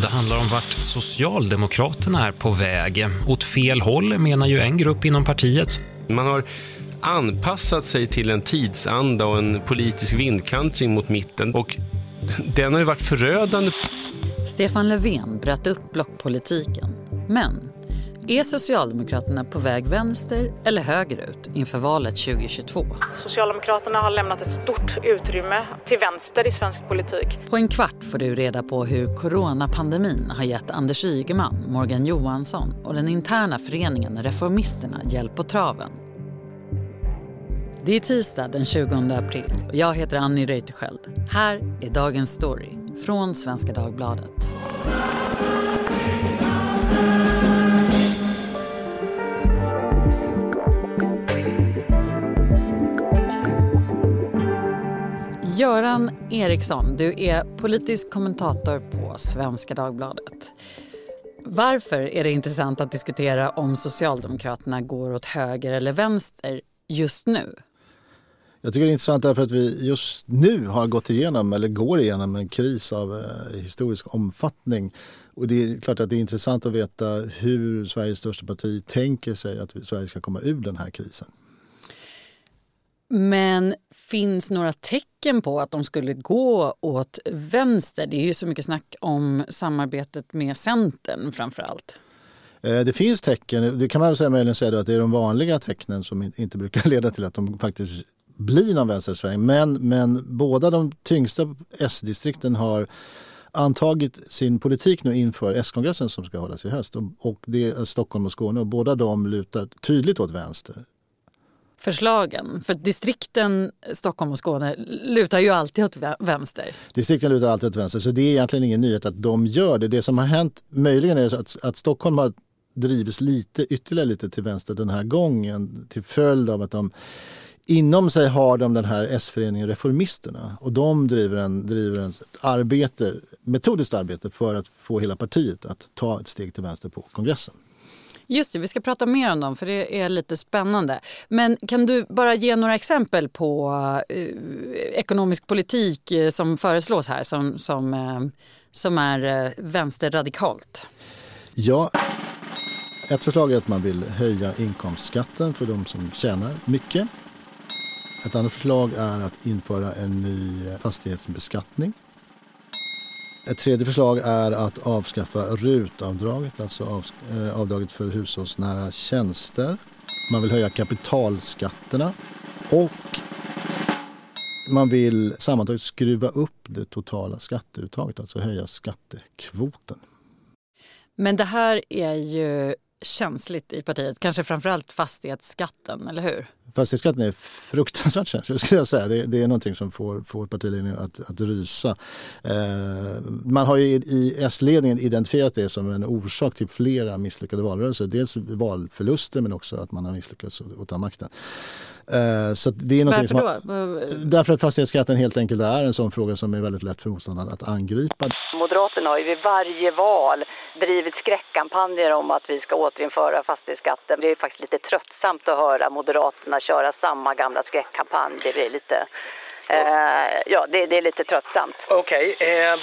Det handlar om vart Socialdemokraterna är på väg. Åt fel håll menar ju en grupp inom partiet. Man har anpassat sig till en tidsanda och en politisk vindkantring mot mitten och den har ju varit förödande. Stefan Löfven bröt upp blockpolitiken. Men är Socialdemokraterna på väg vänster eller högerut inför valet 2022? Socialdemokraterna har lämnat ett stort utrymme till vänster i svensk politik. På en kvart får du reda på hur coronapandemin har gett Anders Ygeman, Morgan Johansson och den interna föreningen Reformisterna hjälp på traven. Det är tisdag den 20 april och jag heter Annie Reuterskiöld. Här är dagens story från Svenska Dagbladet. Göran Eriksson, du är politisk kommentator på Svenska Dagbladet. Varför är det intressant att diskutera om Socialdemokraterna går åt höger eller vänster just nu? Jag tycker det är intressant därför att vi just nu har gått igenom, eller går igenom, en kris av eh, historisk omfattning. Och det är klart att det är intressant att veta hur Sveriges största parti tänker sig att Sverige ska komma ur den här krisen. Men finns några tecken på att de skulle gå åt vänster? Det är ju så mycket snack om samarbetet med Centern framför allt. Eh, det finns tecken. Det kan man säga, möjligen säga att det är de vanliga tecknen som inte brukar leda till att de faktiskt blir någon vänstersväng. Men, men båda de tyngsta S-distrikten har antagit sin politik nu inför S-kongressen som ska hållas i höst. Och, och det är Stockholm och Skåne och båda de lutar tydligt åt vänster förslagen? För distrikten Stockholm och Skåne lutar ju alltid åt vänster. Distrikten lutar alltid åt vänster, så det är egentligen ingen nyhet att de gör det. Det som har hänt möjligen är att, att Stockholm har drivits lite, ytterligare lite till vänster den här gången till följd av att de Inom sig har de den här S-föreningen Reformisterna och de driver, en, driver en, ett arbete, metodiskt arbete för att få hela partiet att ta ett steg till vänster på kongressen. Just det, vi ska prata mer om dem för det är lite spännande. Men kan du bara ge några exempel på eh, ekonomisk politik eh, som föreslås här som, som, eh, som är eh, vänsterradikalt? Ja, ett förslag är att man vill höja inkomstskatten för de som tjänar mycket. Ett annat förslag är att införa en ny eh, fastighetsbeskattning. Ett tredje förslag är att avskaffa RUT-avdraget, alltså eh, avdraget för hushållsnära tjänster. Man vill höja kapitalskatterna och man vill sammantaget skruva upp det totala skatteuttaget, alltså höja skattekvoten. Men det här är ju känsligt i partiet, kanske framförallt fastighetsskatten, eller hur? Fastighetsskatten är fruktansvärt känslig skulle jag säga. Det, det är någonting som får, får partiledningen att, att rysa. Eh, man har ju i, i S-ledningen identifierat det som en orsak till flera misslyckade valrörelser. Dels valförluster men också att man har misslyckats att ta makten. Eh, så det är Varför då? Man, därför att fastighetsskatten helt enkelt är en sån fråga som är väldigt lätt för motståndaren att angripa. Moderaterna har ju vid varje val drivit skräckkampanjer om att vi ska återinföra fastighetsskatten. Det är faktiskt lite tröttsamt att höra Moderaterna köra samma gamla skräckkampanj. Det är lite, eh, ja, det, det, är lite tröttsamt. Okej. Okay, eh...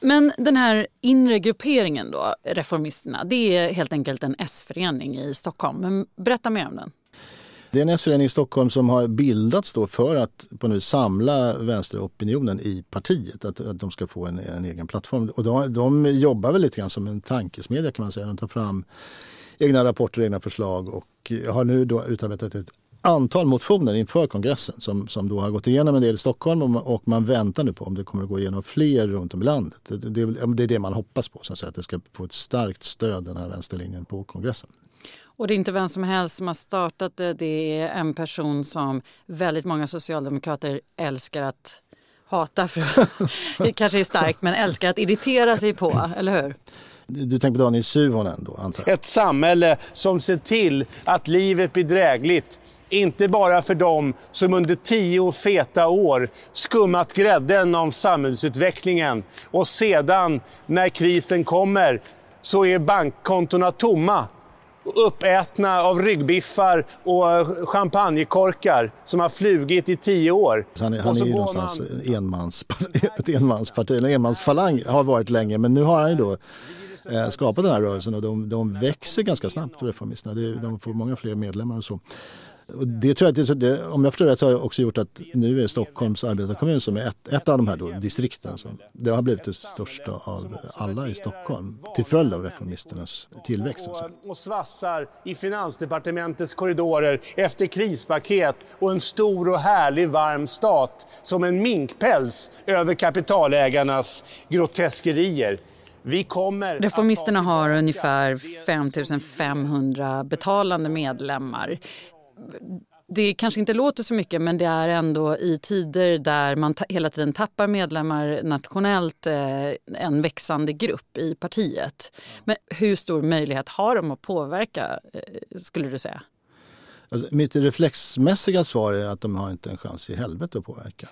Men den här inre grupperingen då, Reformisterna, det är helt enkelt en S-förening i Stockholm. Men berätta mer om den. Det är en S-förening i Stockholm som har bildats då för att på nu samla vänsteropinionen i partiet. Att, att de ska få en, en egen plattform. Och de, de, jobbar väl lite grann som en tankesmedja kan man säga. De tar fram egna rapporter och egna förslag och har nu då utarbetat ett antal motioner inför kongressen som, som då har gått igenom en del i Stockholm och man, och man väntar nu på om det kommer att gå igenom fler runt om i landet. Det, det, det är det man hoppas på, så att, säga, att det ska få ett starkt stöd den här vänsterlinjen på kongressen. Och det är inte vem som helst som har startat det. Det är en person som väldigt många socialdemokrater älskar att hata, för det kanske är starkt, men älskar att irritera sig på, eller hur? Du tänker på Daniel Suhonen då, antar jag? Ett samhälle som ser till att livet blir drägligt. Inte bara för dem som under tio feta år skummat grädden av samhällsutvecklingen och sedan, när krisen kommer, så är bankkontona tomma uppätna av ryggbiffar och champagnekorkar som har flugit i tio år. Han är, han är ju någonstans man... enmans, ett enmansparti, en enmansfalang har varit länge men nu har han ju då eh, skapat den här rörelsen och de, de växer ganska snabbt, reformisterna. De får många fler medlemmar och så. Och det tror jag att det, om jag förstår rätt så har det också gjort att nu är Stockholms arbetarkommun som är ett, ett av de här då, distrikten som det har blivit det största av alla i Stockholm till följd av reformisternas tillväxt. Alltså. Och svassar i finansdepartementets korridorer efter krispaket och en stor och härlig varm stat som en minkpäls över kapitalägarnas groteskerier. Reformisterna har ungefär 5 500 betalande medlemmar det kanske inte låter så mycket men det är ändå i tider där man hela tiden tappar medlemmar nationellt eh, en växande grupp i partiet. Men hur stor möjlighet har de att påverka eh, skulle du säga? Alltså, mitt reflexmässiga svar är att de har inte en chans i helvete att påverka.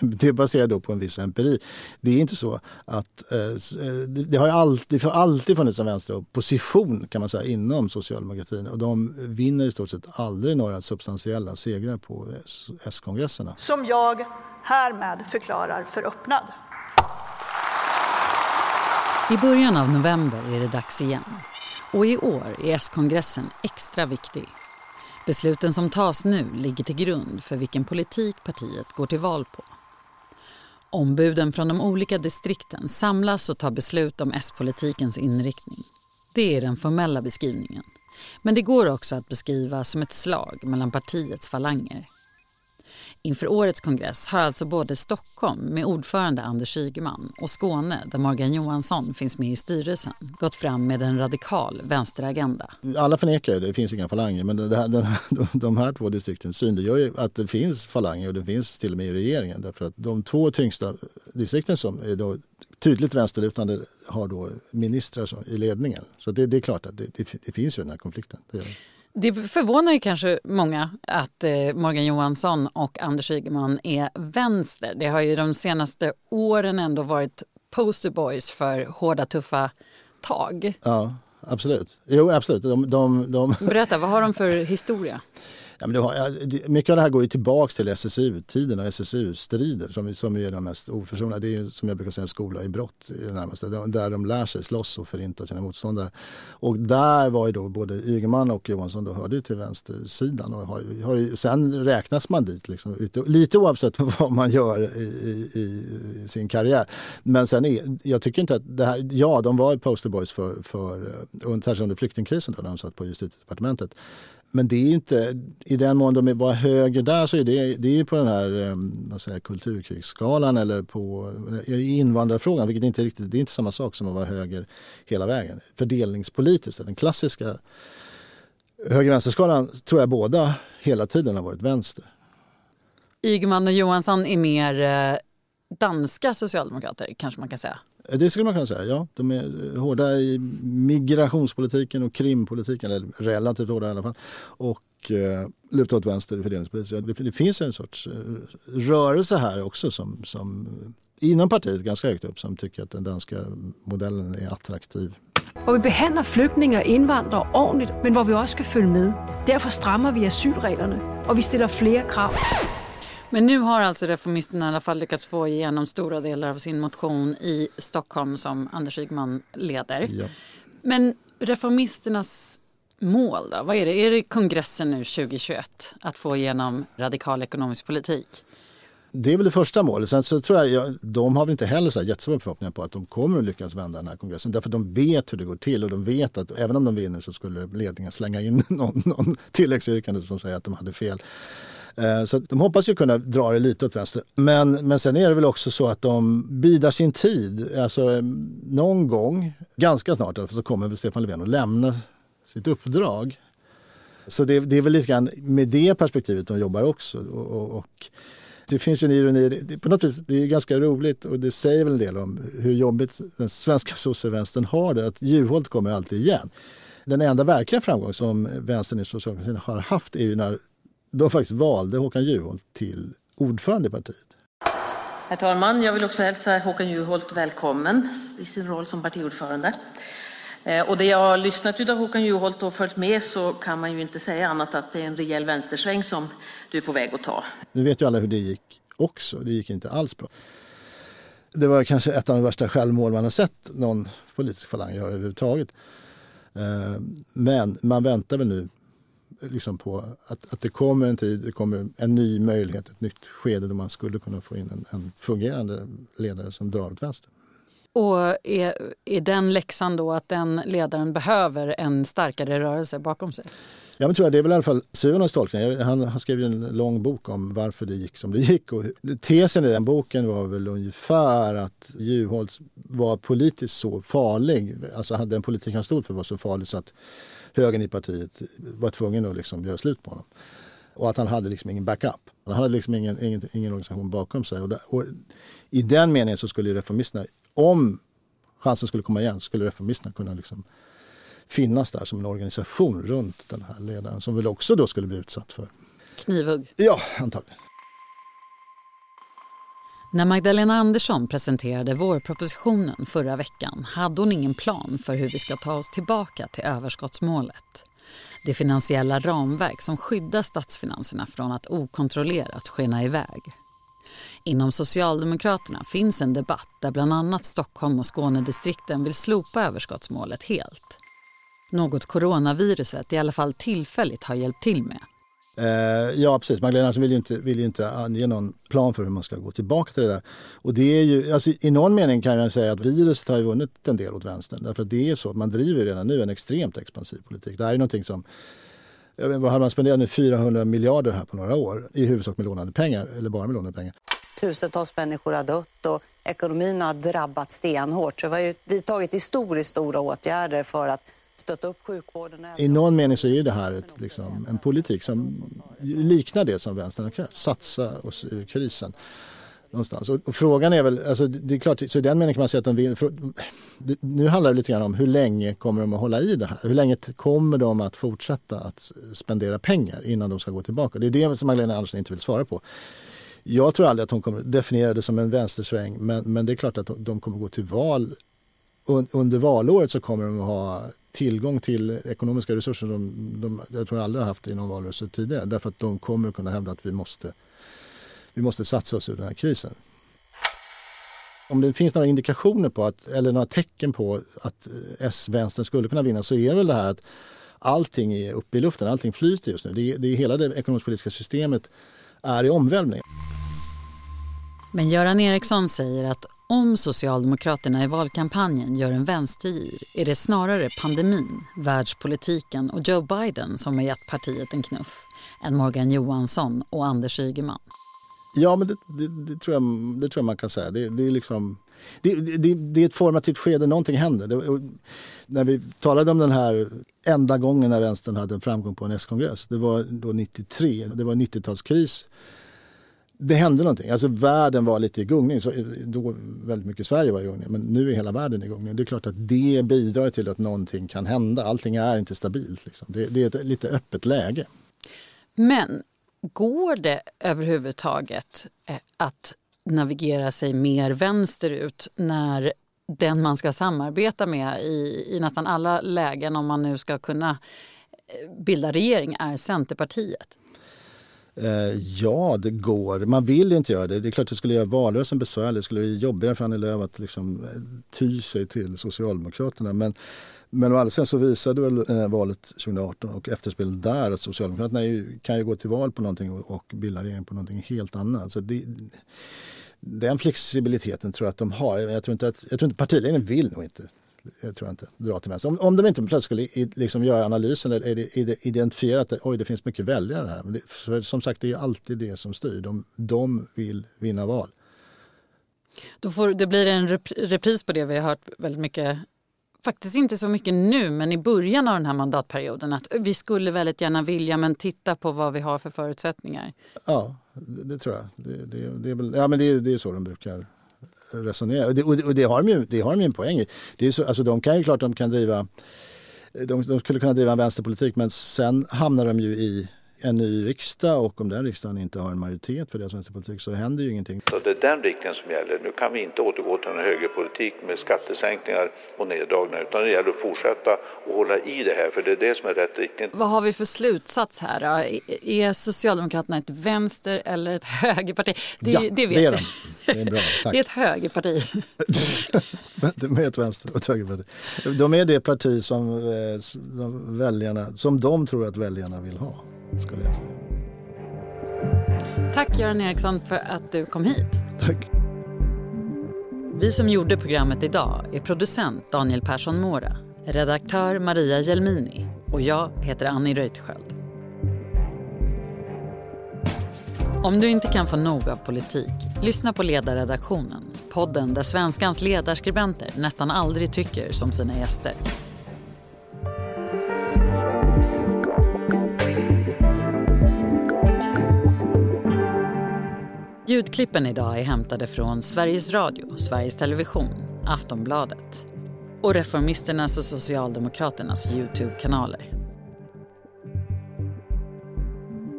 Det baserar då på en viss empiri. Det är inte så att... Eh, eh, det har alltid, alltid funnits en vänsteropposition kan man säga inom socialdemokratin och de vinner i stort sett aldrig några substantiella segrar på S-kongresserna. Som jag härmed förklarar för öppnad. I början av november är det dags igen. Och i år är S-kongressen extra viktig. Besluten som tas nu ligger till grund för vilken politik partiet går till val på. Ombuden från de olika distrikten samlas och tar beslut om S-politikens inriktning. Det är den formella beskrivningen. Men det går också att beskriva som ett slag mellan partiets falanger. Inför årets kongress har alltså både Stockholm med ordförande Anders Ygeman och Skåne där Morgan Johansson finns med i styrelsen gått fram med en radikal vänsteragenda. Alla förnekar ju det, det finns inga falanger men det här, den här, de här två distrikten synliggör ju att det finns falanger och det finns till och med i regeringen därför att de två tyngsta distrikten som är då tydligt vänsterlutande har då ministrar i ledningen. Så det, det är klart att det, det, det finns ju den här konflikten. Det förvånar ju kanske många att eh, Morgan Johansson och Anders Ygeman är vänster. Det har ju de senaste åren ändå varit posterboys för hårda, tuffa tag. Ja, absolut. Jo, absolut. De, de, de... Berätta, vad har de för historia? Ja, men har, mycket av det här går ju tillbaka till SSU-tiden och SSU-strider som, som är de mest oförsonliga. Det är ju, som jag brukar säga en skola i brott i det närmaste, där de lär sig slåss och förinta sina motståndare. Och där var ju då både Ygeman och Johansson då hörde till vänstersidan och har, har ju, sen räknas man dit liksom, lite oavsett vad man gör i, i, i sin karriär. Men sen är, jag tycker inte att det här, ja de var posterboys för, för eh, särskilt under flyktingkrisen då när de satt på justitiedepartementet. Men det är inte, i den mån de var höger där så är det, det är på den här eh, vad säger, kulturkrigsskalan eller på eh, i invandrarfrågan, vilket inte riktigt, det är inte samma sak som att vara höger hela vägen. Fördelningspolitiskt, den klassiska höger-vänsterskalan tror jag båda hela tiden har varit vänster. Ygeman och Johansson är mer eh, danska socialdemokrater kanske man kan säga? Eh, det skulle man kunna säga, ja. De är eh, hårda i migrationspolitiken och krimpolitiken, eller relativt hårda i alla fall. Och eh, lutar åt vänster i fördelningspolitiken. Det, det, finns en sorts eh, rörelse här också som, som inom partiet ganska högt upp som tycker att den danska modellen är attraktiv. Och vi behandlar flyktingar och invandrare ordentligt, men var vi också ska följa med. Därför stramar vi asylreglerna och vi ställer fler krav. Men nu har alltså Reformisterna i alla fall lyckats få igenom stora delar av sin motion i Stockholm som Anders Ygeman leder. Ja. Men Reformisternas mål då? Vad är det? Är det kongressen nu 2021 att få igenom radikal ekonomisk politik? Det är väl det första målet. Sen så tror jag, de har väl inte heller så jättestora förhoppningar på att de kommer att lyckas vända den här kongressen. Därför de vet hur det går till och de vet att även om de vinner så skulle ledningen slänga in någon, någon tilläggsyrkande som säger att de hade fel. Eh, så de hoppas ju kunna dra det lite åt vänster. Men, men sen är det väl också så att de bidar sin tid. Alltså eh, någon gång, ganska snart så kommer väl Stefan Löfven att lämna sitt uppdrag. Så det, det, är väl lite grann med det perspektivet de jobbar också. Och, och, och det finns en ironi, det, på något vis, det är ganska roligt och det säger väl en del om hur jobbigt den svenska sossevänstern har det. Att Juholt kommer alltid igen. Den enda verkliga framgång som vänstern i socialdemokratin har haft är ju när de faktiskt valde Håkan Juholt till ordförande i partiet. Herr talman! Jag vill också hälsa Håkan Juholt välkommen i sin roll som partiordförande. Eh, och det jag har lyssnat av Håkan Juholt och följt med så kan man ju inte säga annat att det är en rejäl vänstersväng som du är på väg att ta. Nu vet ju alla hur det gick också. Det gick inte alls bra. Det var kanske ett av de värsta självmål man har sett någon politisk falang göra överhuvudtaget. Eh, men man väntar väl nu liksom på att, att det kommer en tid, det kommer en ny möjlighet, ett nytt skede då man skulle kunna få in en, en fungerande ledare som drar åt vänster. Och är, är den läxan då att den ledaren behöver en starkare rörelse bakom sig? Ja, men tror jag, det är väl i alla fall Suhonas tolkning. Han, han skrev en lång bok om varför det gick som det gick. Och tesen i den boken var väl ungefär att Juholt var politiskt så farlig, alltså den politik han stod för var så farlig så att högern i partiet var tvungen att liksom göra slut på honom. Och att han hade liksom ingen backup. Han hade liksom ingen, ingen, ingen organisation bakom sig. Och, där, och I den meningen så skulle reformisterna, om chansen skulle komma igen, skulle reformisterna kunna liksom finnas där som en organisation runt den här ledaren som väl också då skulle bli utsatt för knivhugg. Ja, antagligen. När Magdalena Andersson presenterade vårpropositionen förra veckan hade hon ingen plan för hur vi ska ta oss tillbaka till överskottsmålet. Det finansiella ramverk som skyddar statsfinanserna från att okontrollerat skena iväg. Inom Socialdemokraterna finns en debatt där bland annat Stockholm och Skånedistrikten vill slopa överskottsmålet helt. Något coronaviruset i alla fall tillfälligt har hjälpt till med. Eh, ja, precis. Magdalena vill ju, inte, vill ju inte ange någon plan för hur man ska gå tillbaka till det där. Och det är ju, alltså, I någon mening kan jag säga att viruset har vunnit en del åt vänstern. Därför att det är så att man driver redan nu en extremt expansiv politik. Det här är någonting som jag vet, vad har man spenderat nu 400 miljarder här på några år i huvudsak med lånade pengar eller bara med lånade pengar. Tusentals människor har dött och ekonomin har drabbat stenhårt. Så vi har ju vidtagit historiskt stora åtgärder för att stötta upp sjukvården. I någon mening så är det här ett, liksom, en politik som liknar det som vänstern har krävt. Satsa oss ur krisen. Någonstans. Och, och, frågan är väl, alltså, det är klart, så i den meningen kan man säga att de vill, för, det, nu handlar det lite grann om hur länge kommer de att hålla i det här? Hur länge kommer de att fortsätta att spendera pengar innan de ska gå tillbaka? Det är det som Magdalena Andersson inte vill svara på. Jag tror aldrig att hon kommer definiera det som en vänstersväng men, men det är klart att de kommer gå till val under valåret så kommer de att ha tillgång till ekonomiska resurser som de, jag tror jag aldrig har haft i någon valrörelse tidigare. Därför att de kommer att kunna hävda att vi måste, vi måste satsa oss ur den här krisen. Om det finns några indikationer på att, eller några tecken på att S-vänstern skulle kunna vinna så är det väl det här att allting är uppe i luften, allting flyter just nu. Det är, det är hela det ekonomisk-politiska systemet är i omvälvning. Men Göran Eriksson säger att om Socialdemokraterna i valkampanjen gör en vänstergir är det snarare pandemin, världspolitiken och Joe Biden som har gett partiet en knuff än Morgan Johansson och Anders Ygeman. Ja, men det, det, det, tror, jag, det tror jag man kan säga. Det, det är liksom, det, det, det, är ett formativt skede, någonting händer. Det, när vi talade om den här enda gången när vänstern hade en framgång på en S-kongress, det var då 93, det var 90-talskris det hände någonting. Alltså världen var lite i gungning. Så eh, då väldigt mycket Sverige var i gungning. Men nu är hela världen i gungning. Det är klart att det bidrar till att någonting kan hända. Allting är inte stabilt. Liksom. Det, det, är ett lite öppet läge. Men går det överhuvudtaget eh, att navigera sig mer vänsterut när den man ska samarbeta med i, i nästan alla lägen om man nu ska kunna eh, bilda regering är Centerpartiet? Eh, ja, det går. Man vill inte göra det. Det är klart att det skulle göra valrörelsen besvärlig. Det skulle bli jobbigare för Annie Lööf att liksom eh, ty sig till Socialdemokraterna. Men, men å andra sidan så visade väl eh, valet 2018 och efterspelet där att Socialdemokraterna ju, kan ju gå till val på någonting och, och bilda regering på någonting helt annat. Så det, den flexibiliteten tror jag att de har. Jag tror inte, att, jag tror inte partiledningen vill nog inte jag tror inte, dra till vänster. Om, om de inte plötsligt skulle liksom göra analysen eller identifiera att oj, det finns mycket väljare här. Det, för som sagt, det är alltid det som styr. De, de vill vinna val. Då får, det blir en repris på det vi har hört väldigt mycket faktiskt inte så mycket nu, men i början av den här mandatperioden att vi skulle väldigt gärna vilja, men titta på vad vi har för förutsättningar. Ja, det, det tror jag. Det, det, det, är väl, ja, men det, det är så de brukar resonera. Och det, och det, har, de ju, det har de ju en poäng i. Det är så, alltså de kan ju klart de kan driva de, de skulle kunna driva en vänsterpolitik men sen hamnar de ju i en ny riksdag och om den riksdagen inte har en majoritet för deras vänsterpolitik så händer ju ingenting. Så det är den riktningen som gäller. Nu kan vi inte återgå till en högerpolitik med skattesänkningar och neddragningar utan det gäller att fortsätta och hålla i det här för det är det som är rätt riktning. Vad har vi för slutsats här då? Är Socialdemokraterna ett vänster eller ett högerparti? Det, ja, det, vet det är de. Det är bra, tack. Det är ett högerparti. de är ett vänster och ett högerparti. De är det parti som, eh, de väljarna, som de tror att väljarna vill ha. Skulle jag säga. Tack Göran Eriksson för att du kom hit. Tack. Vi som gjorde programmet idag är producent Daniel Persson Mora, redaktör Maria Gelmini och jag heter Annie Reuterskiöld. Om du inte kan få nog av politik, lyssna på Ledarredaktionen. Podden där svenskans ledarskribenter nästan aldrig tycker som sina gäster. Ljudklippen idag är hämtade från Sveriges Radio, Sveriges Television, Aftonbladet och Reformisternas och Socialdemokraternas Youtube-kanaler.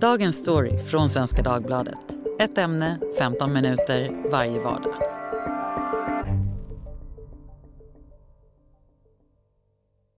Dagens story från Svenska Dagbladet. Ett ämne, 15 minuter varje vardag.